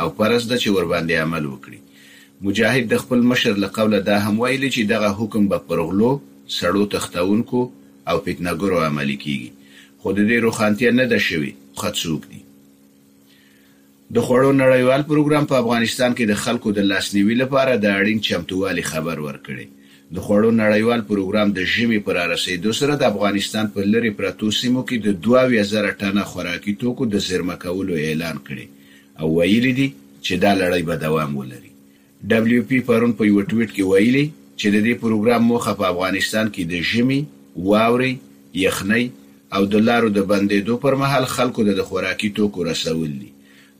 او فرض ده چې ورباندې عمل وکړي. مجاهد د خپل مشر له قوله دا هم ویلي چې دغه حکم به پر غلو، سړو تښتوونکو او فتنه ګرو عملي کیږي خو د دې روښانتیا نه ده شوې خه څوک دي. د خوړو نړیوال پروګرام په افغانستان کې د خلکو د لاسنیوي لپاره د اړین چمتووالي خبر ورکړی. د خوړو نړیوال پروګرام د ژمي په رارسیدو سره د افغانستان په لرې پرتو سیمو کې د دوه اویا زره ټنه خوراکي توکو د زیرمه کولو اعلان کړی او ویلي دي چې دا لړۍ به دوام ولري. ډبلیو پي پرون په یوه ټویټ کې ویلي چې د دې پروګرام موخه په افغانستان کې د ژمي، واورې، یخنۍ او د لارو د بندېدو پر مهال خلکو ته د خوراکي توکو رسول دي.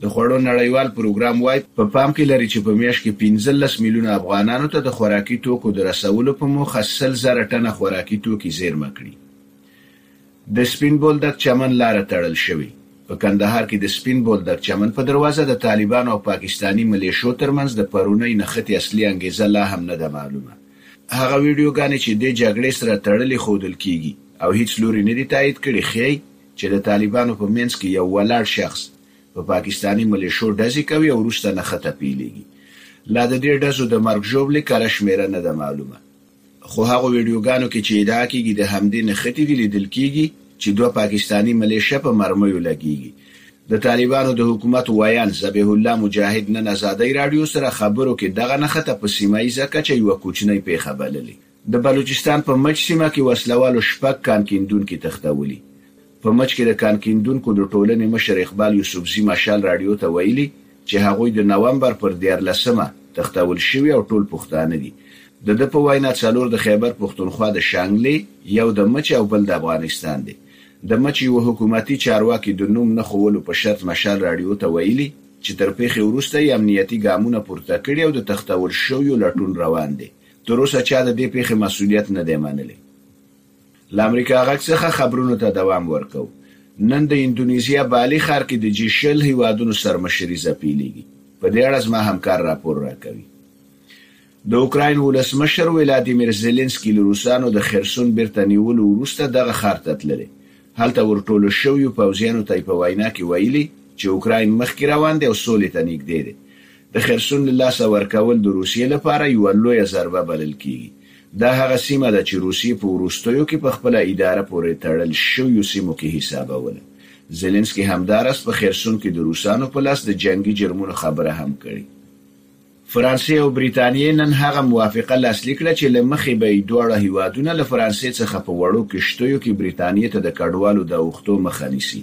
د خوړو نړیوال پروګرام وايي، په پام کې لري چې په میاشت کې پنځلس میلیونه افغانانو ته د خوراکي توکو د رسولو په موخه سل زره ټنه خوراکي توکي زېرمه کړي. د سپین بولدک چمن لاره تړل شوې، په کندهار کې د سپین بولدک چمن په دروازه د طالبانو او پاکستاني ملېشو ترمنځ د پرونۍ نښتې اصلي انګېزه لا هم نه ده معلومه. هغه ویډیوګانې چې دې جګړې سره تړلې ښودل کېږي او هیڅ لوري نه دي تایید کړي، ښیي چې د طالبانو په منځ کې یو ولاړ شخص په پاکستاني ملېشو ډزې کوي او وروسته نښته پېلېږي. لا د دې ډزو د مرګ ژوبلې کره شمېره نه ده معلومه. خو هغو ویډیوګانو کې چې ادعا کیږي د همدې نښتې دي لیدل کیږي چې دوه پاکستاني ملیشه په مرمیو لګیږي. د طالبانو د حکومت ویاند ذبیح الله مجاهد نن ازادۍ راډیو سره خبرو کې دغه نښته په سیمه ییزه کچه یوه کوچنۍ پېښه بللې. د بلوچستان په مچ سیمه کې وسله والو شپږ کان کیندونکي تښتولي. په مچ کې د کان کیندونکو د ټولنې مشر اقبال یوسفزي مشال راډیو ته ویلي چې هغوی د نومبر پر دیارلسمه تښتول شوي او ټول پښتانه دي. د ده په وینا څلور د خیبر پښتونخوا د شانګلې، یو د مچ او بل د افغانستان دی. د مچ یوه حکومتي چارواکي د نوم نه ښوولو په شرط مشال راډیو ته ویلي چې تر پېښې وروسته یې امنیتي ګامونه پورته کړي او د تښتول شویو لټون روان دی. تر اوسه چا د دې پېښې مسوولیت نه دی منلی. له امریکا غږ څخه خبرونو ته دوام ورکوو. نن د اندونیزیا بالي ښار کې د جي شل هیوادونو سرمشریزه پیلیږي. په دې اړه زما همکار راپور راکوي. د اوکراین ولسمشر ولادیمیر زیلینسکي له روسانو د خرسون بیرته نیولو وروسته دغه ښار ته تللی. هلته ورټولو شویو پوځیانو ته یې په وینا کې ویلي چې اوکراین مخکې روان دی او سولې ته نږدې دی. د خرسون له لاسه ورکول د روسیې لپاره یوه لویه ضربه بلل کېږي. دا هغه سیمه ده چې روسیې په وروستیو کې په خپله اداره پورې تړل شویو سیمو کې حسابوله. زیلینسکي همداراز په خرسون کې د روسانو په لاس د جنګي جرمونو خبره هم کړې. فرانسې او بریتانیې نن هغه موافقه لاسلیک کړه چې له مخې به یې دواړه هېوادونه له فرانسې څخه په وړو کښتیو کې بریتانیې ته د کډوالو د اوښتو مخه نیسي.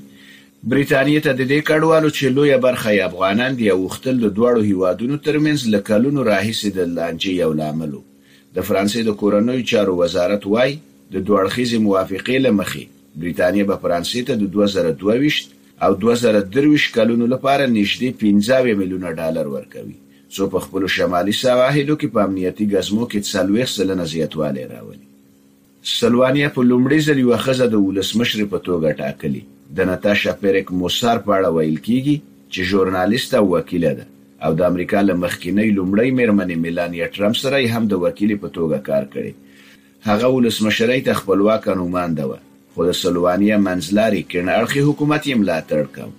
بریتانیې ته د دې کډوالو چې لویه برخه یې افغانان دي اوښتل د دواړو هېوادونو ترمنځ له کلونو راهیسې د لانجې یو لامل و. د فرانسې د کورنیو چارو وزارت وايي، د دوه اړخیزې موافقې له مخې بریتانیه به فرانسې ته د دوه زره دوه ویشت او دوه زره درویشت کلونو لپاره نژدې پنځه اویا میلیونه ډالر ورکوي څو په خپلو شمالي سواحلو کې په امنیتي ګزمو کې څلوېښت سلنه زیاتوالی راولي. سلوانیا په لومړي ځل یوه ښځه د ولسمشرې په توګه ټاکلې. د نتاشا پیرک موسار په اړه ویل کېږي چې ژورنالیسته او وکیله ده او د امریکا له مخکینۍ لومړۍ مېرمنې میلانیا ټرمپ سره یې هم د وکیلې په توګه کار کړی. هغه ولسمشرۍ ته خپلواکه نومانده وه، خو د سلوانیا منځلاري کیڼ اړخي حکومت یې ملاتړ کاو.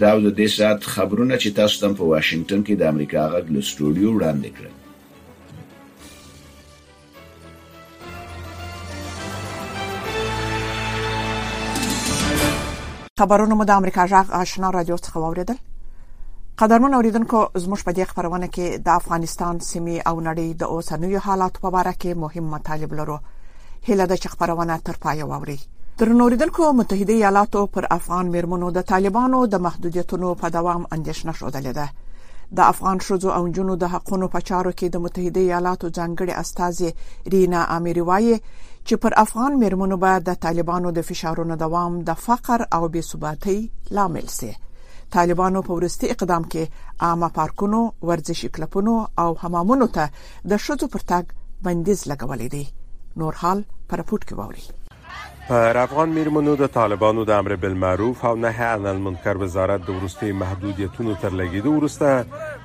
دا و د دې ساعت خبرونه چې تاسو ته هم په واشنګټن کې د امریکا غږ له سټوډیو وړاندې کړل. خبرونه مو د امریکا جغ آشنا رادیو څخه واوریدل قدرمن اوریدونکو زموږ په دې خبرونه کې د افغانستان سیمې او نړۍ د اوسنوي حالاتو په اړه کې مهم مطالب لرو هله د خبرونه تر پای واوري تر نوریدونکو متحده ایالاتو پر افغان مرمنو د طالبانو د محدودیتونو په دوام اندیشنه شوه ده د افغان ښځو او نجونو د حقونو په چارو کې د متحده ایالاتو ځانګړې استازې رینا اميري وایي چې پر افغان میرمنو به د طالبانو د فشارونو دوام د فقر او بې ثباتۍ لامل شي طالبانو په ورستي اقدام کې عامه پارکونو، ورزشي کلپونو او حمامونو ته د شذو پر تګ بندیز لګولې دی. نور حال پر پورت کې ووري. پر افغان میرمنو د طالبانو د امر بالمعروف او نهی عن المنکر وزارت د وروستي محدودیتونو تر لګیدو وروسته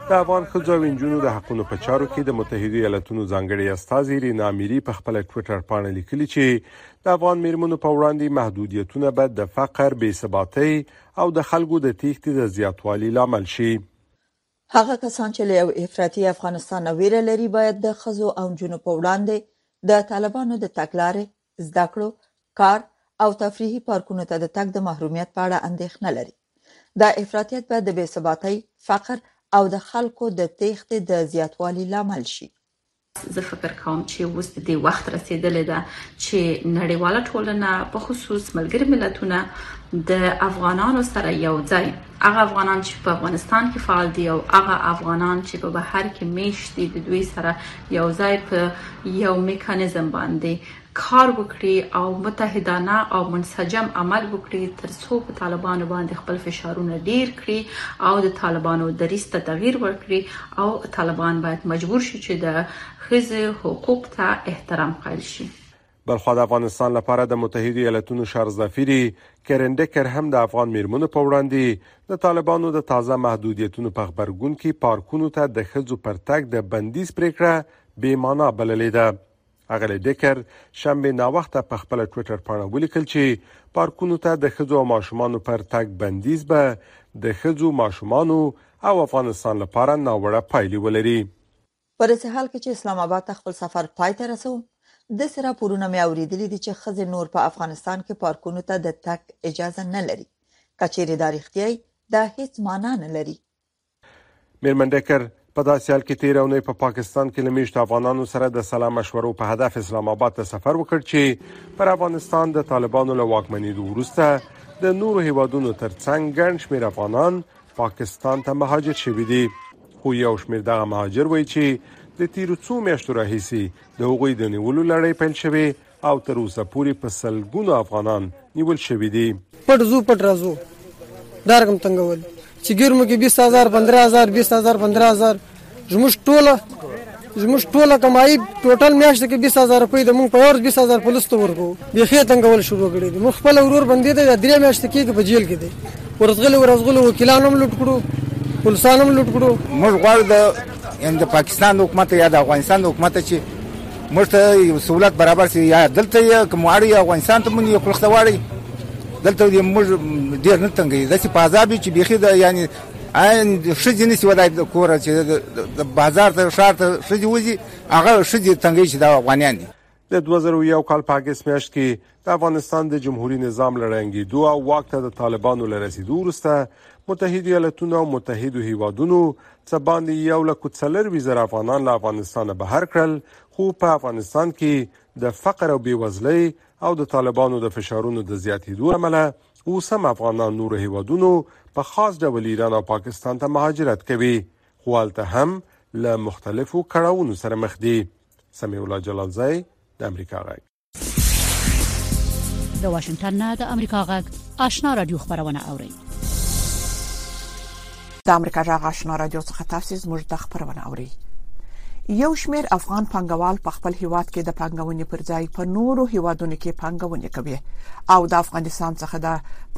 د افغان ښځو او انجونو د حقونو په چارو کې د متحدو ایالاتونو ځانګړي استازي رینا میری په خپل ټویټر پاڼه لیکلي چې د افغان میرمنو په وړاندې محدودیتونه به د فقر، بې ثباتۍ او د خلکو د تیښتې د زیاتوالي لامل شي. هغه کسان چې له یو افراطي افغانستان نه ویره لري باید د ښځو او نجونو په وړاندې د طالبانو د تګلارې، زده کړو، کار او تفریحي پارکونو ته د تګ د محرومیت په اړه اندېښنه لري. دا افراطیت به د بې ثباتۍ، فقر او د خلکو د تېښتې د زیاتوالي لامل شي. زه فکر کوم چې اوس د دې وخت رسیدلې ده چې نړیواله ټولنه په خصوص ملګری ملتونه د افغانانو سره یو ځای هغه افغانان چې په افغانستان کې فعال دي او هغه افغانان چې په بهر کې میشت دي د دوی سره یو ځای په یو میکانیزم باندې کار وکړي او متحدانه او منسجم عمل وکړي تر څو په طالبانو باندې خپل فشارونه ډیر کړي او د طالبانو دریځ ته تغیر ورکړي او طالبان باید مجبور شي چې د ښځې حقوق ته احترام قایل شي. بلخوا د افغانستان لپاره د متحدو ایالتونو شارزدفیري کیرن ډیکر هم د افغان میرمنو په وړاندې د طالبانو د تازه محدودیتونو په غبرګون کې پارکونو ته د ښځو پر تګ د بندیز پریکړه بې معنا بللې ده. اغلې ډیکر شنبه ناوخته په خپل ټویټر پاڼه ولیکل چې پارکونو ته د خځو او ماشومانو پر تګ بندیز به د خځو ماشومانو او افغانستان لپاره ناوړه پایلې ولري په داسې حال کې چې اسلام آباد ته خپل سفر پای ته رسوم داسې راپورونه مې اوریدلي دي چې خځې نور په افغانستان کې پارکونو ته د تک اجازه نه لري کچېرې دا رښتیا دا هیڅ معنا نه لري میرمن ډکر په داسې حال کې تیر اونۍ په پاکستان کې لمیشت افغانانو سره د سلام مشورو په هدف اسلام آباد ته سفر وکړ چې پر افغانستان د طالبانو له واکمنېدو وروسته د نورو هیوادونو ترڅنګ ګڼ شمیر افغانان پاکستان ته مهاجر شوي دي خو یو شمیر دغه مهاجر وایي چې د تیرو څو میاشتو راهیسې د هغوی د نیولو لړۍ پیل شوې او تر اوسه پورې په سلګونو افغانان نیول شوي دي پټ زو پټ راځو دا رقم تنګول چې ګیر مو کې 20000 15000 20000 15000 زموږ ټوله زموږ ټوله کمایي ټوټل میاشت کې 20000 روپۍ د موږ په ورځ 20000 پولیس ته ورکو به خې تنګول شروع کړي دي موږ خپل ورور باندې د درې میاشت کې په جیل کې دي ورځغله ورځغله وکیلانو هم لوټ کړو پولیسانو هم لوټ کړو موږ غواړو د پاکستان حکومت یا د افغانستان حکومت چې موږ ته یو سهولت برابر شي یا دلته یې که مواړی یا افغانستان ته مونږ یو کلخته واړی دلته یې موږ ډېر نه تنګوي داسې په عذاب یو چې بیخي د یعنې ان ښځې نشي ولای د کوره چې د بازار ته ښار ته ښځې وځي هغه ښځې تنګوي چې دا افغانیان دي د 2001 کال په اګست میاشت کې د افغانستان د جمهوري نظام له ړنګېدو او واک ته د طالبانو له رسېدو وروسته متحد ایالتونو او متحدو هیوادونو څه باندې یو لک څلروي زر افغانان له افغانستانه بهر کړل خو په افغانستان کې د فقر او بیوزلۍ او د طالبانو د فشارونو د زیاتېدو امله اوس هم افغانان نورو هیوادونو په خاص ډول ایران او پاکستان ته مهاجرت کوي خو هلته هم له مختلفو کړاوونو سره مخ دي سمیع الله جلالزی د امریکا غږ د واشنگټن نه د امریکا غږ آشنا رادیو خبرونه اوري د امریکا غږ آشنا رادیو څخه تاسو زموږ د خبرونه اوري یو شمېر افغان پنګوال په خپل هیواد کې د پنګونې پر ځای په نورو هیوادونو کې پنګونې کوي او د افغانستان څخه د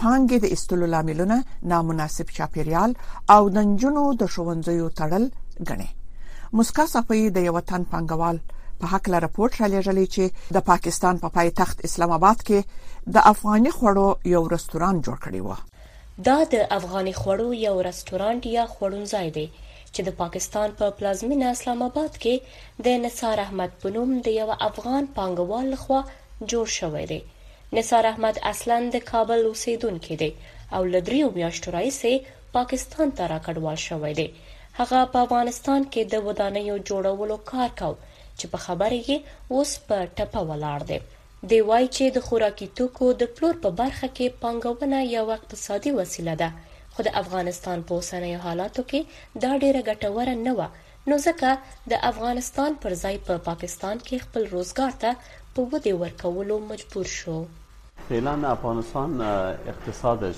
پنګې د استلو لاملونه نامناسب چاپیریال او د نجونو د ښوونځیو تړل غني مسکا صفوي د یو تن پنګوال په حق له رپورټ را لېږلی چې د پاکستان په پا پایتخت اسلام آباد کې د افغاني خوړو یو رستورانت جوړ کړی و. دا د افغاني خوړو یو رستورانت یا خوړونځای دی چې د پاکستان په پلازمینه اسلام آباد کې د نثار احمد په نوم د یوه افغان پانګوال لخوا جوړ شوی دی. نثار احمد اصلا د کابل اوسېدونکی دی او له دریو میاشتو راهیسې پاکستان ته راکډوال شوی دی، هغه په افغانستان کې د ودانیو جوړولو کار کاو چې په خبره یې اوس په ټپه ولاړ دی. دی وايي چې د خوراکي توکو د پلور په برخه کې پانګونه یوه اقتصادي وسیله ده، خو د افغانستان په اوسنیو حالاتو کې دا ډېره ګټوره نه وه نو ځکه د افغانستان پر ځای په پاکستان کې خپل روزګار ته په ودې ورکولو مجبور شو. فعلا افغانستان اقتصادش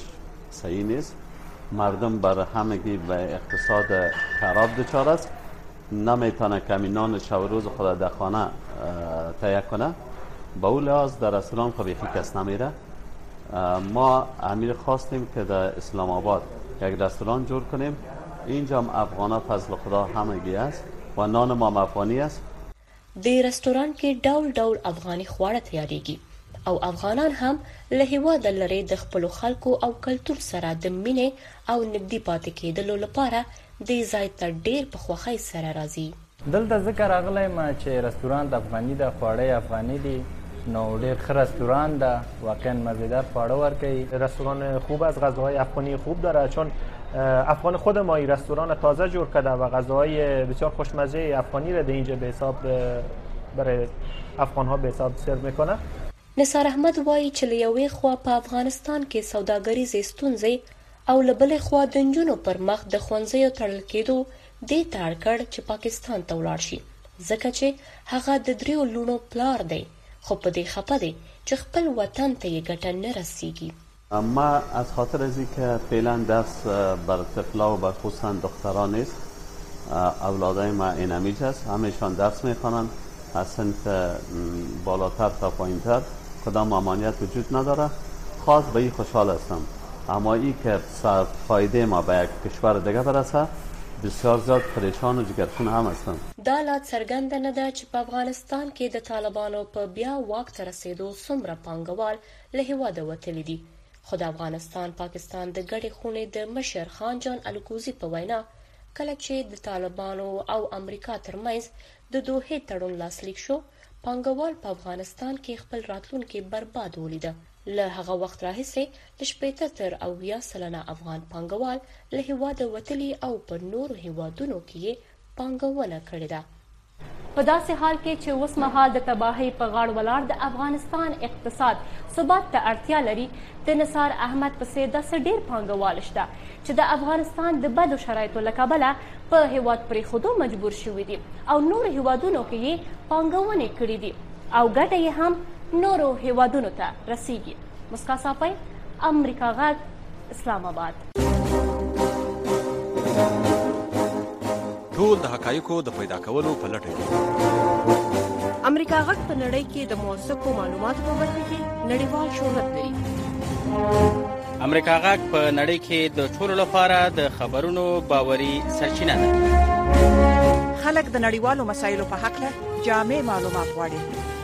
صحیح نیست، مردم بر همگی و اقتصاد خراب دچار است، نمیتانه کمی نان شب و روز خود در خانه تهیه کنه، به او لحاظ در رستوران خو بیخی کس نمیره، ما امیر خواستیم که در اسلام آباد یک رستوران جور کنیم، اینجا هم افغانا فضل خدا همګی است و نان ما هم افغانی است. د رستورانت کې ډول ډول افغاني خواړه تیاریږي او افغانان هم له هیواده لرې د خپلو خلکو او کلتور سره د مینې او نږدي پاتې کیدلو لپاره دې ځای ته ډیر په خوښۍ سره راځي. دلته ځکه راغلی یم چې رستورانت افغاني ده، خواړه یې افغاني دي، نو ډېر ښه رستورانت ده، واقعاً مزېدار خواړه ورکوي. رستوران خوب است، غذاهای افغانی خوب دارد، چون افغان خود ما این رستوران را تازه جور کرده و غذاهای بسیار خوشمزه افغانی را دهینجا به حساب برای افغانها به حساب سرو میکنه. نثار احمد وايي چې له یوې خوا په افغانستان کې سوداګریزې ستونزې او له بلې خوا د نجونو پر مخ د ښونځیو تړل کېدو دې ته اړ کړ چې پاکستان ته ولاړ شي ځکه چې هغه د دريو لوڼو پلار دی خو په دې خپه دی چې خپل وطن ته يې ګټه نه رسيږي. ما از خاطر ازی که فعلا دست بر طفلا و بر خصوصا دخترا نیست اولادای ما اینمیج است همیشان درس میخوانند از سمت بالاتر تا پایین تر کدام امانیت وجود نداره خاص به این خوشحال هستم اما ای که فایده ما به یک کشور دیگه برسه بسیار زیاد پریشان و جگرخون هم هستم دا لا څرګنده نه ده چې په افغانستان کې د طالبانو په بیا واک ته رسېدو څومره پانګوال له هېواده وتلي دي، خو د افغانستان پاکستان د ګډې خونې د مشر خان جان الکوزي په وینا، کله چې د طالبانو او امریکا ترمنځ د دوحې تړون لاسلیک شو، پانګوال په افغانستان کې خپل راتلونکی برباد ولیده، له هغه وخت راهیسې له شپېته تر اویا سلنه افغان پانګوال له هېواده وتلي او په نورو هېوادونو کې یې پانګونه کړې ده. په داسې حال کې چې اوسمهال د تباهۍ په غاړه ولاړ د افغانستان اقتصاد ثبات ته اړتیا لري، د نثار احمد په څېر داسې ډېر پانګوال شته چې د افغانستان د بدو شرایطو له کبله په هیواد پرېښودو مجبور شوي دي او نورو هیوادونو کې یې پانګونې کړې دي او ګټه یې هم نورو هیوادونو ته رسیږي مسکا صافی امریکا غږ اسلام آباد ټول د حقایقو د پیدا کولو په لټه کې امریکا غږ په نړۍ کې د موثقو معلوماتو په برخه کې نړیوال شهرت لري امریکا غږ په نړۍ کې د ټولو لپاره د خبرونو باوري سرچینه ده خلک د نړیوالو مسایلو په حق له جامع معلومات غواړي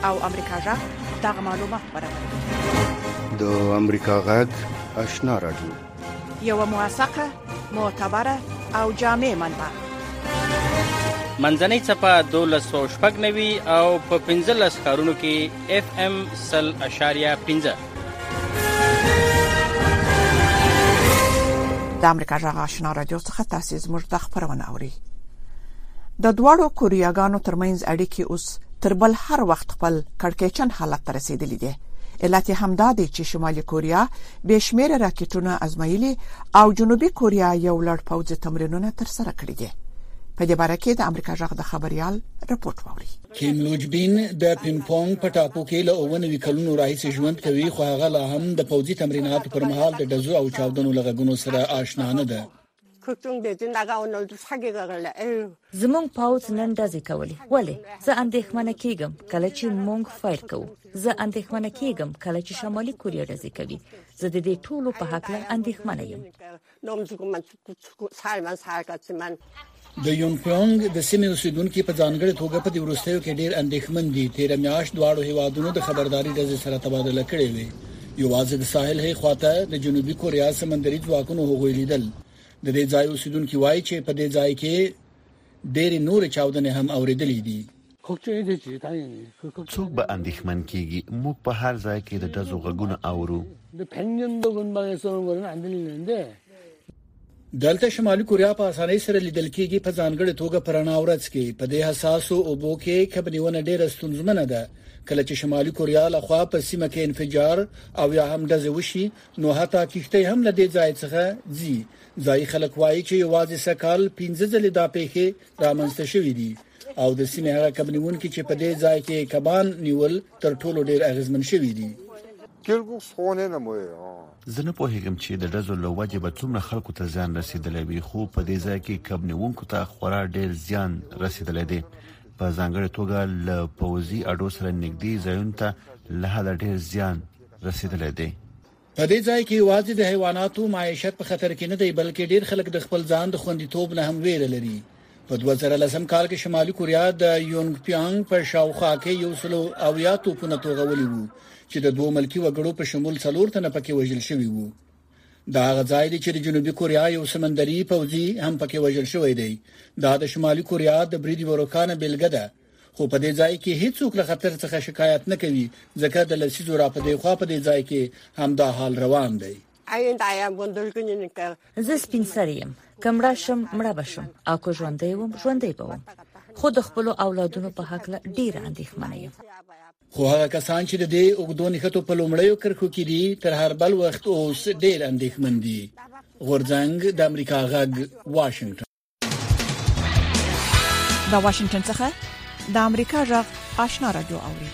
او امریکا غږ دغه معلومات برابروي د امریکا غږ آشنا راډیو یو موثقه معتبره او جامع منبع منځنۍ چپه 1290 او په 15 ښارونو کې اف ام 0.15 د امریکا جغ آشنا رادیو څخه تاسو زموږ د خبرونه اوري د دواړو کوریاګانو ترمنځ اړیکې اوس تر بل هر وخت خپل کړکېچن حالت ته رسیدلې دي علت هم دا دی چې شمالي کوریا به شمیر راکټونه ازمایلي او جنوبي کوریا یو لړ پوځي تمرینونه ترسره کړي دي په دې باره کې د امریکا جغ د خبريال رپورت ووري کیم لوجبین د پینګ پونګ په ټاپو کې له اوونه وکړونو راهیسې ژوند کوي خو هغه لا هم د پوځي تمریناتو پر مهال د دزو او چاودنو لغګونو سره آشنا نه ده زمونږ پاوڅ نن دزې کولې ولې زه اندېښمنه کیږم کله چې مونږ فایر کوو زه اندېښمنه کیږم کله چې شمالي کوریا دزې کوي زه د دې ټولو په حق له اندېښمنه یم د یونپیونګ د سیمې اوسیدونکو په ځانګړي توګه په دې وروستیو کې ډیر اندېښمن دي تیر میاشت دواړو هیوادونو د خبرداري ډزې سره تبادله کړې وې یوازې د ساحل هي خواته د جنوبي کوریا سمندري ځواکونو هغوی لیدل د دې ځای اوسیدونکو وایي چې په دې ځای کې ډېری نور چاودنې هم اوریدلې دي څوک به اندېښمن کېږي، موږ په هر ځای کې د ډزو غږونه اورو. دلته شمالي کوریا په اسانۍ سره لیدل کېږي، په ځانګړې توګه په رڼا ورځ کې. په دې حساسو اوبو کې کب نیونه ډېره ستونزمنه ده. کله چې شمالي کوریا له خوا په سیمه کې انفجار او یا هم ډزې وشي، نو حتی کښتۍ هم له دې ځای څخه ځي. ځايي خلک وايي چې یوازې سږکال پنځه ځلې دا پېښې رامنځته شوې دي. او د سیمې هغه کب نیونکي چې په دې ځای کې کبان نیول تر ټولو ډیر اغیزمن شوي دي زه نه پوهیږم چې د ډزو له وجې به څومره خلکو ته زیان رسیدلی وي خو په دې ځای کې کب نیونکو ته خورا ډیر زیان رسیدلی دی په ځانګړې توګه له پوځي اډو سره نږدې ځایونو ته له حده ډیر زیان رسیدلی دی په دې ځای کې یوازې د حیواناتو معیشت په خطر کې نه دی، بلکې ډېر خلک د خپل ځان د خوندیتوب نه هم وېره لري. په دوه زره لسم کال کې شمالي کوریا د یونګپیانګ په شاوخوا کې یو سل او اویا توپونه توغولي وو چې د دوو ملکي وګړو په شمول څلور تنه پکې وژل شوي وو. دا هغه ځای دی چې د جنوبي کوریا یو سمندري پوځي هم پکې وژل شوی دی. دا د شمالي کوریا د برید یوه روښانه بېلګه ده. خو په دې ځای کې هیڅوک له خطر څخه شکایت نه کوي ځکه د لسیزو را په دې خوا په دې ځای کې همدا حال روان دی زه سپین سر یم که مړه شم مړه بشم او که ژوندۍ وم ژوندۍ به وم خو د خپل اولادونو په حق له ډیر اندېښمنه یم خو هغه کسان چې د دې اوګدو نښتو په لومړیو کرخو کې دي تر هر بل وخت اوس ډیر اندېښمن دي غورځنګ د امریکا غږ واشنگټن د واشنگټن څخه د امریکا جغ آشنا را دوه اوري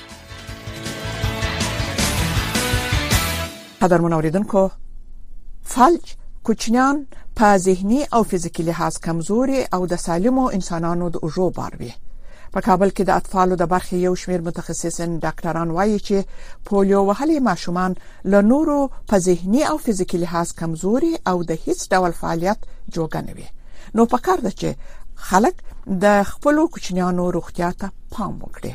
قدرمن اوریدونکو فلج کوچنیان په ذهني او فزیکي لحاظ کمزوري او د سالمو انسانانو د اوجو بار وي په کابل کې د اطفالو د برخې یو شمېر متخصصین ډاکټران وایي چې پولیو وهلي ماشومان له نورو په ذهني او فزیکي لحاظ کمزوري او د هیڅ ډول فعالیت جوګه نه وي نو په کار ده چې خلک د خپل کوچنیانو روغتیا ته پام وکړي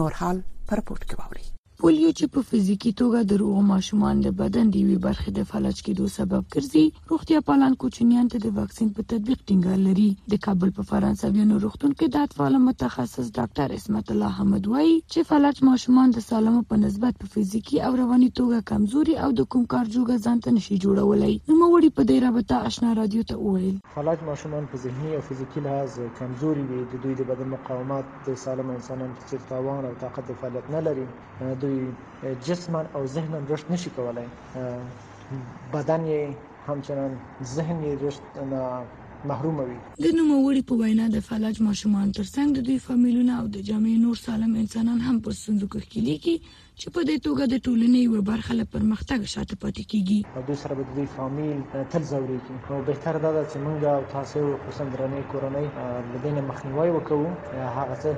نور حال پر پورت کې ووري پولیو چې په فزیکی توګه د روغو ماشومان د بدن دیوی برخې د فلج کېدو سبب ګرځي روغتیا پالان کوچنیان ته د واکسین په تطبیق ټینګار لري د کابل په فرانسویانو روغتون کې د اطفال متخصص ډاکټر اسمت الله حمد وایي چې فلج ماشومان د سالمو په نسبت په فزیکی او رواني توګه کمزوري او د کوم کار جوګه ځان ته نشي جوړولای نو موړي په دې رابطه آشنا رادیو ته وویل فلج ماشومان په ذهني او فزیکی لحاظ کمزوري وي د دوی د بدن مقاومت د سالم انسانانو په څیر توان او طاقت د فعالیت نه لري دوی جسما او ذهنا رشد نشي کولای بدن یې همچنان ذهن یې رشد نه محروم وي. د نوموړي په وینا، د فلج ماشومانو ترڅنګ د دوی فامیلونه او د جامعې نور سالم انسانان هم په ستونزو کې ښکیلیږي چې په دې توګه د ټولنې یوه برخه له پرمختګه شاته پاتې کیږي. له دوی سره به د دوی فامیل تل ځوریږي نو بهتره دا ده چې موږ او تاسو او خصوصا درنې کورنۍ له دې نه مخنیوی وکړو. هغه څه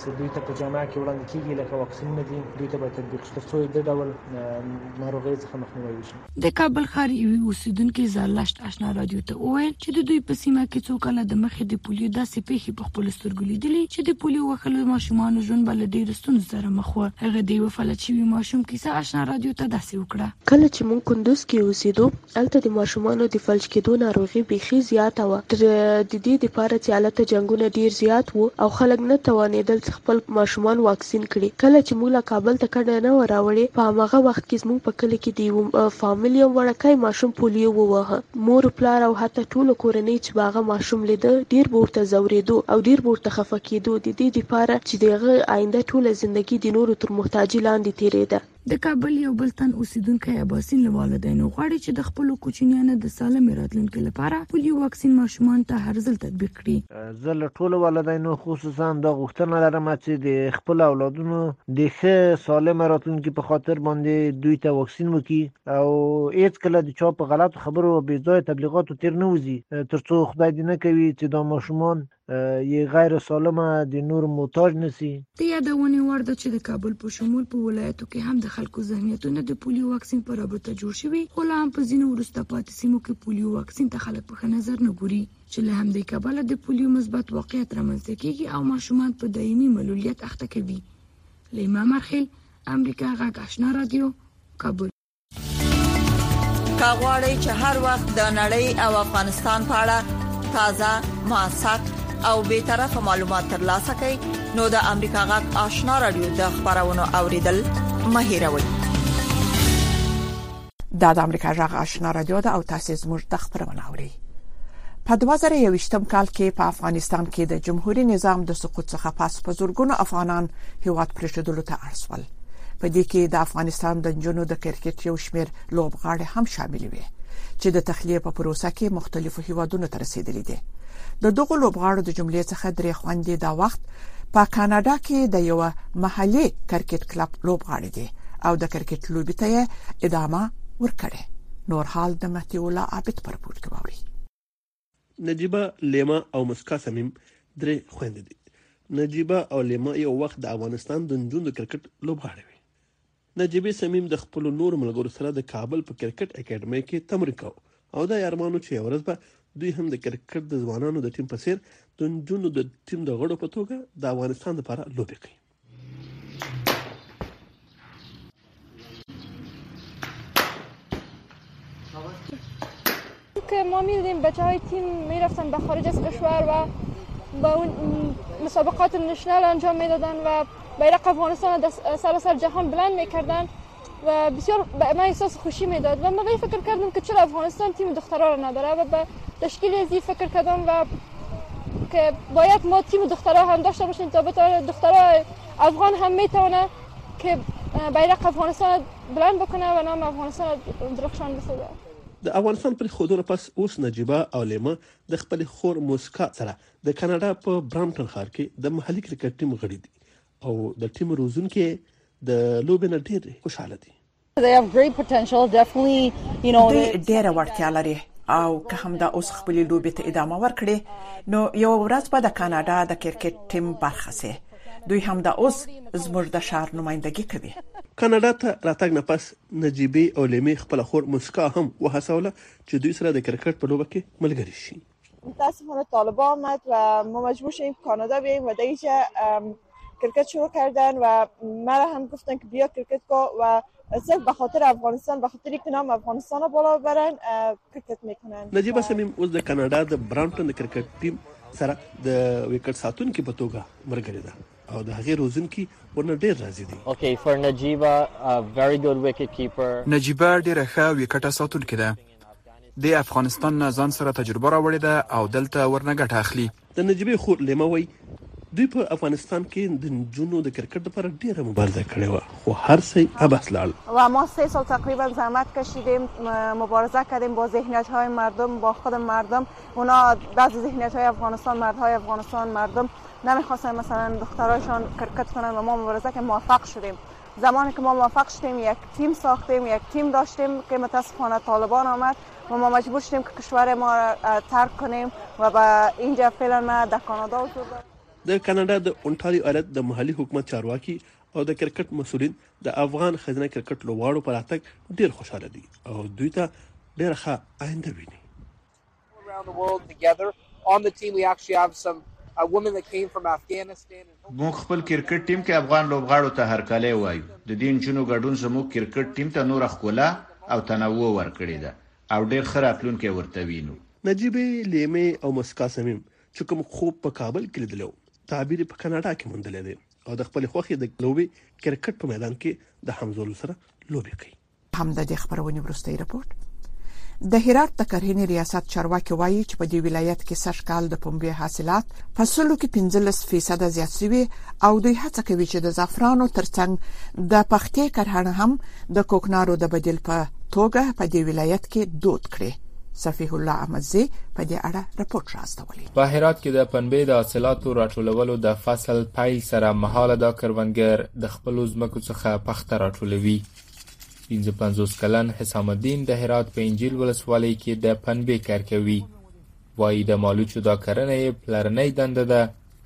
چې دوی ته په جامعه کې وړاندې کیږي لکه واکسینونه دي دوی ته باید تطبیق شي ترڅو د ډول ناروغیو څخه مخنیوی وشي. د کابل ښار یوې اوسېدونکې زرلښت اشنا راډیو ته وویل چې د دوی په سیمه کې څو کاله د مخې د پولیو داسې پېښې په خپلو سترګو لیدلي چې د پولیو وښلو ماشومانو ژوند به له ډېرو ستونزو سره مخ و. هغه د یوه فلج شوي ماشوم کیسه اشنا راډیو ته داسې وکړه. کله چې موږ کندوز کې اوسېدو، هلته د ماشومانو د فلج کېدو ناروغي بیخي زیاته وه، د دې دپاره چې هلته جنګونه ډېر زیات وو او خلک نه توانېدل چې خپل ماشومان واکسین کړي. کله چې موږ له کابل ته کډه نه وه راوړې، په هماغه وخت کې زموږ په کلي کې د یوه فامیل یو وړکی ماشوم پولیو وواهه. مور پلار او حتی ټوله کورنۍ چې به هغه ماشوم لیده، ډېر به ورته ځورېدو او ډېر به ورته خفه کېدو، د دې دپاره چې د هغه آینده ټوله زندګي د نورو تر محتاجي لاندې تېرېده. د کابل یو بل تن اوسیدونکی اباسین له والدینو غواړي چې د خپلو کوچنیانو د سالمې راتلونکې لپاره پولیو واکسین ماشومان ته هر ځل تطبیق کړي زه له ټولو والدینو خصوصا دا غوښتنه لرم چې د خپل اولادونو د ښه سالمه راتلونکې په خاطر باندې دوی ته واکسین وکړي او هیڅ کله د چا په غلطو خبرو او بې ځای تبلیغاتو تیر نه وځي ترڅو خدای دې نه کوي چې دا ماشومان یې غیر سالمه د نور محتاج نسی. د یادونې وړ ده چې د کابل په شمول په ولایتو کې هم د خلکو ذهنیتونه د پولیو واکسین په رابطه جوړ شوي خو لا هم په ځینو وروسته پاتې سیمو کې پولیو واکسین ته خلک په ښه نظر نه ګوري چې له همدې کبله د پولیو مثبت واقعیت رامنځته کیږي او ماشومان په دایمي معلولیت اخته کوي لیما مرخیل امریکا غږ آشنا رادیو کابل کاغوري چې هر وخت د نړۍ او افغانستان په اړه تازه ماسات او به طرف معلومات ترلاسه کړئ نو د امریکا غږ آشنا رادیو د خبرونو اوریدل مهیروئ دا د امریکا غږ آشنا رادیو ده او تاسو زموږ د خبرونو اوري په 2021م کال کې په افغانستان کې د جمهوریت نظام د سقوط څخه پس په زورګونو افغانان هیواد پرېښودلو ته اړ شول په دې کې د افغانستان د جنونو د کرکټ یو شمېر لوبغاړي هم شامل وي چې د تخلیه په پروسه کې مختلفو هیوادونو ته رسیدلي دي د دغو لوبغاړو د جملې څخه درې خوندې دا وخت په کاناډا کې د یو محلي کرکټ کلب لوبغاړي دي او د کرکټ لوبي ته ادامه ورکړي نور حال د مهدی الله عابد پر پورت کوي نجیبه، لیما او مسکا صمیم درې خویندې دي. نجیبه او لیما یو وخت د افغانستان د نجونو کرکټ لوبغاړې وې. نجیبې صمیم د خپلو نورو ملګرو سره د کابل په کرکټ اکاډمۍ کې تمرین کاوه او دا یې ارمان و چې یوه ورځ به دوی هم د کرکټ د ځوانانو د ټیم په څېر د نجونو د ټیم د غړو په توګه د افغانستان لپاره لوبې کوي. که ما میدیدیم بچه های تیم میرفتن به خارج از کشور و با اون مسابقات نشنال انجام میدادن و بیرق افغانستان در سراسر جهان بلند میکردن و بسیار به من احساس خوشی میداد و من به فکر کردم که چرا افغانستان تیم دخترها را نداره و به تشکیل ازی فکر کردم و که باید ما تیم دخترها هم داشته باشیم تا بتوانه دخترها افغان هم میتونه که بیرق افغانستان بلند بکنه و نام افغانستان درخشان بسازه د افغانستان پر خودونو پس اوس نجیبه او لیمه د خپل خور موسکا سره د کاناډا په برامټن ښار کې د محلي کرکټ ټیم غړي دي او د ټیم روزونکي د لوبې نه ډیر خوشاله دي They have great potential definitely you know دوی ډیره وړتیا لري او که هم دا اوس خپل لوبې ته ادامه ورکړي نو یو ورځ به د کاناډا د کرکټ ټیم برخه سي دوی هم دا اوس زموږ د شهر نمائندګي کوي کاناډا ته راتګ نه پس نجیبې او لیمې خپل خور مسکا هم وهڅوله چې دوی سره د کرکټ په لوبه کې ملګري شي متاسفانه طالبان آمد و ما مجبور شدیم کانادا بیاییم و در اینجا کرکت شروع کردن و مرا هم گفتن که بیا کرکت کو و صرف به خاطر افغانستان به خاطر که نام افغانستان را بالا ببرن کرکت میکنن نجیبه صمیم اوس د کاناډا د برامپټن د کرکټ ټیم سره د وکټ ساتونکي په توګه مرګري ده او د هغې روزونکي ورنه ډېر راضي دي. Okay for Najiba a very good wicket keeper. نجیبه ډېره ښه ویکټه ساتونکې ده. دې افغانستان نه ځان سره تجربه راوړې ده او دلته ورنه ګټه اخلي. د نجیبې خور لیما وايي، دوی په افغانستان کې د نجونو د کرکټ لپاره ډېره مبارزه کړې وه، خو هر څه یې عبث لاړل. و ما سه سال تقریبا زحمت کشیدیم، مبارزه کردیم با ذهنیت های مردم، با خود مردم. اونا بعضی ذهنیت های افغانستان، مردهای افغانستان، مردم نمیخواستند مثلا دخترهایشان کرکت کنند و ما مبارزه کردیم موفق شدیم زمانی که ما موفق شدیم یک تیم ساختیم یک تیم داشتیم که متاسفانه طالبان آمد و ما مجبور شدیم که کشور ما را ترک کنیم و به اینجا فعلا ما در کانادا حضور دارم د کاناډا د اونټاریو ایالت د محلي حکومت چارواکي او د کرکټ مسولین د افغان ښځینه کرکټ لوبغاړو په راتګ ډیر خوشاله دي او دوی ته ډیره ښه آینده ویني. موږ خپل کرکټ ټیم کې افغان لوبغاړو ته هرکلی وایو، د دې نجونو ګډون زموږ کرکټ ټیم ته نوره ښکلا او تنوع ورکړې ده او ډېر ښه راتلونکی ورته وینو. نجیبې، لیمې او موسکا صمیم چې کوم خوب په کابل کې لیدلی و، تعبیر یې په کاناډا کې موندلی دی او د خپلې خوښې د لوبې کرکټ په میدان کې د همزولو سره لوبې کوي. هم د دې خبرونې وروستۍ رپورت د هرات د کرهنې ریاست چارواکي وایي چې په دې ولایت کې سږکال د پنبې حاصلات په سلو کې 15% زیات شوی او دوی هڅه کوي چې د زعفرانو ترڅنګ د پختې کرهڼه هم د کوکنارو د بدیل په توګه په دې ولایت کې دود کړي صفیح الله احمدزی په دې اړه رپورت راستولی په هرات کې د پنبې د حاصلاتو راټولولو د فصل پیل سره مهاله دا کروندګر د خپل ځمکو څخه پخته راټولوي پنځه پنځوس کلن حسام الدین د هرات په انجیل ولسوالۍ کې د پنبې کر کوي. وایي د مالوچو دا کرنه یې پلرنۍ دنده ده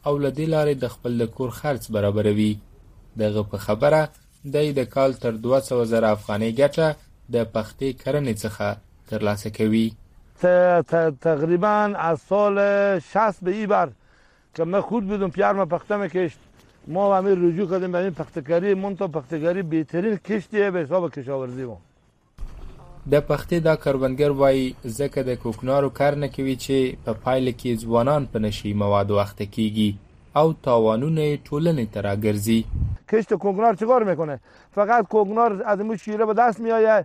او له دې لارې د خپل د کور خرڅ برابروي. د هغه په خبره دی د کال تر دوه سوه زره افغانۍ ګټه د پختې کرنې څخه ترلاسه کوي. ته ته تقریبا از سال شصت به ای بر که مه خود بودم پیار ما پخته میکشت ما و امیر رجوع کردیم به این پختکاری من تا پختکاری بهترین کشتی به حساب کشاورزی ما د پختې دا کروندګر وایي ځکه د کوکنارو کرنه کوي چې په پایله کې ځوانان په نشي موادو اخته کیږي او تاوانونه یې ټولنې ته راګرځي کشت کوکنار چیکار میکنه فقط کوکنار از مو شیره به دست میآید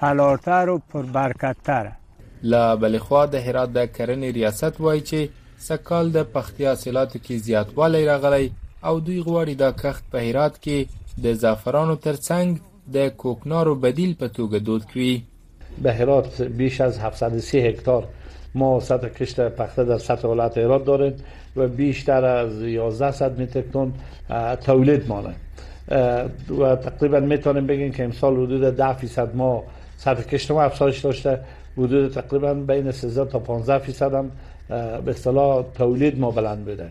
پلارتر و پر برکت تر. له بلې خوا د هرات د کرنې ریاست وايي چې سږکال د پختیا حاصلاتو کې زیاتوالی راغلی او دوی غواړي دا کښت په هرات کې د زعفرانو ترڅنګ د کوکنارو بدیل په توګه دود کړي. د هرات بیش از هفتصد و سی هکتار ما وسط کشت پخته در سطح ولایت هرات داریم. و بیشتر از 1100 متر تن تولید مانه و تقریبا میتونیم بگیم که امسال حدود 10 فیصد ما سطح کشت ما افزایش داشته حدود تقریبا بین 13 تا 15 فیصد هم به اصطلاح تولید ما بلند بده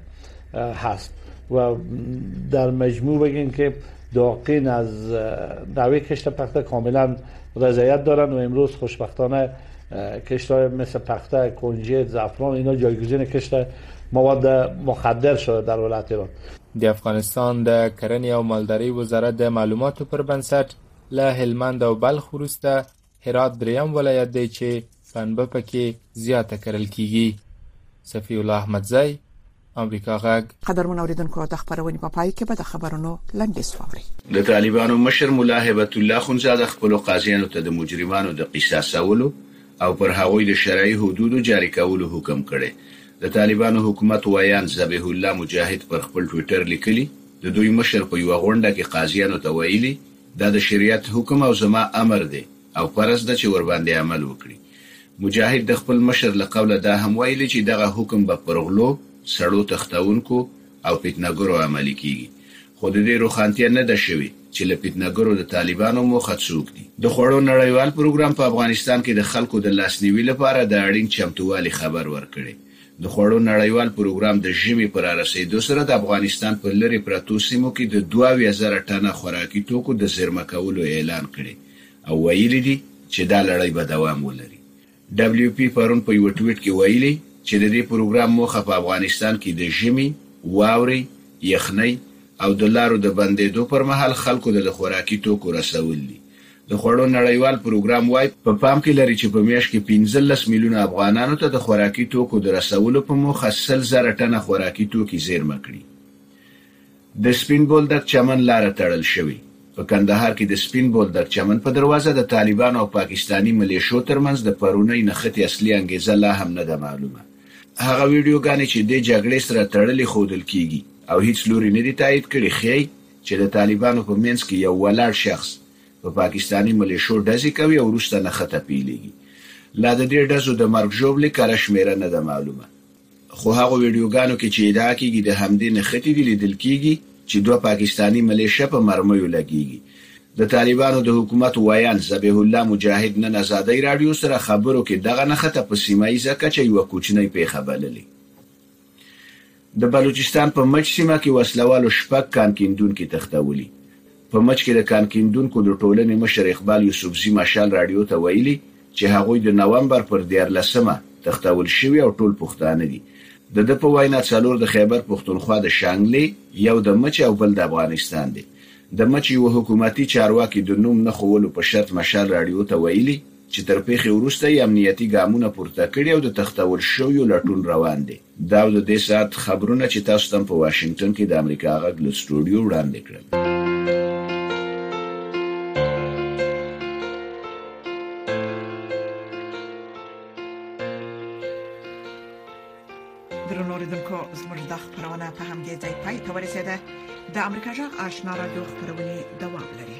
هست و در مجموع بگیم که داقین از نوع کشت پخته کاملا رضایت دارن و امروز خوشبختانه کشت های مثل پخته کنجد زعفران اینا جایگزین کشت مواد مخدر شده در ولایت ایران د افغانستان د کرنې او مالدارۍ وزارت د معلوماتو پر بنسټ له هلمند او بلخ وروسته هرات دریم ولایت دی چې پنبه پکې زیاته کرل کیږي صفی الله احمدزی امریکا غږ. قدرمن اوریدونکو د خپرونې په پای کې به د خبرونو لنډیز واورئ. د طالبانو مشر ملا هبت الله اخندزاده خپلو قاضیانو ته د مجرمانو د قصاصولو او پر هغوی د شرعي حدودو جاري کولو حکم کړی. د طالبانو حکومت ویاند ذبیح الله مجاهد پر خپل ټویټر لیکلي، د دوی مشر په یوه غونډه کې قاضیانو ته ویلي، دا د شریعت حکم او زما امر دی، او فرض ده چې ورباندې عمل وکړي. مجاهد د خپل مشر له قوله دا هم ویلي چې دغه حکم به پر غلو، سړو تښتوونکو او فتنه ګرو عملي کېږي، خو د دې روښانتیا نه ده شوې چې له فتنه ګرو د طالبانو موخه څوک دي. د خوړو نړیوال پروګرام په افغانستان کې د خلکو د لاسنیوي لپاره د اړین چمتووالي خبر ورکړی. د خوړو نړیوال پروګرام د ژمي په رارسېدو سره د افغانستان په لرې پرتو سیمو کې د دوه اویا زره ټنه خوراکي توکو د زېرمه کولو اعلان کړی. او ویلي دي چې دا لړۍ به دوام ولري. ډبلیو پي پرون په یوه ټویټ کې ویلي چې د دې پروګرام موخه په افغانستان کې د ژمي، واورې، یخنۍ او د لارو د بندېدو پر مهال خلکو ته د خوراکي توکو رسول دي. د خوړو نړیوال پروګرام وايي، په پام کې لري چې په میاشت کې پنځلس میلیونه افغانانو ته د خوراکي توکو د رسولو په موخه سل زره ټنه خوراکي توکي زېرمه کړي. د سپین بولدک چمن لاره تړل شوې، په کندهار کې د سپین بولدک چمن په دروازه د طالبانو او پاکستاني ملېشو ترمنځ د پرونۍ نښتې اصلي انګېزه لا هم نه ده معلومه. هغه ویډیوګانې چې دې جګړې سره تړلې ښودل کېږي او هیڅ لوري نه دي تایید کړي، ښیي چې د طالبانو په منځ کې یو ولاړ شخص په پاکستاني ملېشو ډزې کوي او وروسته نښته پېلېږي. لا د دې ډزو د مرګ ژوبلې کره شمېره نه ده معلومه. خو هغو ویډیوګانو کې چې ادعا کیږي د همدې نښتې دي لیدل کیږي چې دوه پاکستاني ملیشه په مرمیو لګیږي. د طالبانو د حکومت ویاند ذبیح الله مجاهد نن ازادۍ راډیو سره خبرو کې دغه نښته په سیمه ییزه کچه یوه کوچنۍ پېښه بللې. د بلوچستان په مچ سیمه کې وسلوالو شپږ کان کیندونکي تښتولي. په مچ کې د کان کیندونکو د ټولنې مشر اقبال یوسفزي مشال راډیو ته ویلي چې هغوی د نومبر پر دیارلس مه تښتول شوي او ټول پښتانه دي. د ده په وینا څلور د خیبر پښتونخوا د شانګلې، یو د مچ او بل د افغانستان دی. د مچ یوه حکومتي چارواکي د نوم نه ښوولو په شرط مشال راډیو ته ویلي، چې تر پېښې وروسته یې امنیتي ګامونه پورته کړي او د تښتول شویو لټون روان دی. دا او د دې ساعت خبرونه چې تاسو ته هم په واشنګټن کې د امریکا غږ له سټوډیو وړاندې کړل. درنو اوریدونکو زموږ دا خبرونه په همدې ځای پای ته ورسیده. د امریکا غږ آشنا رادیو خبرونه دوام لري.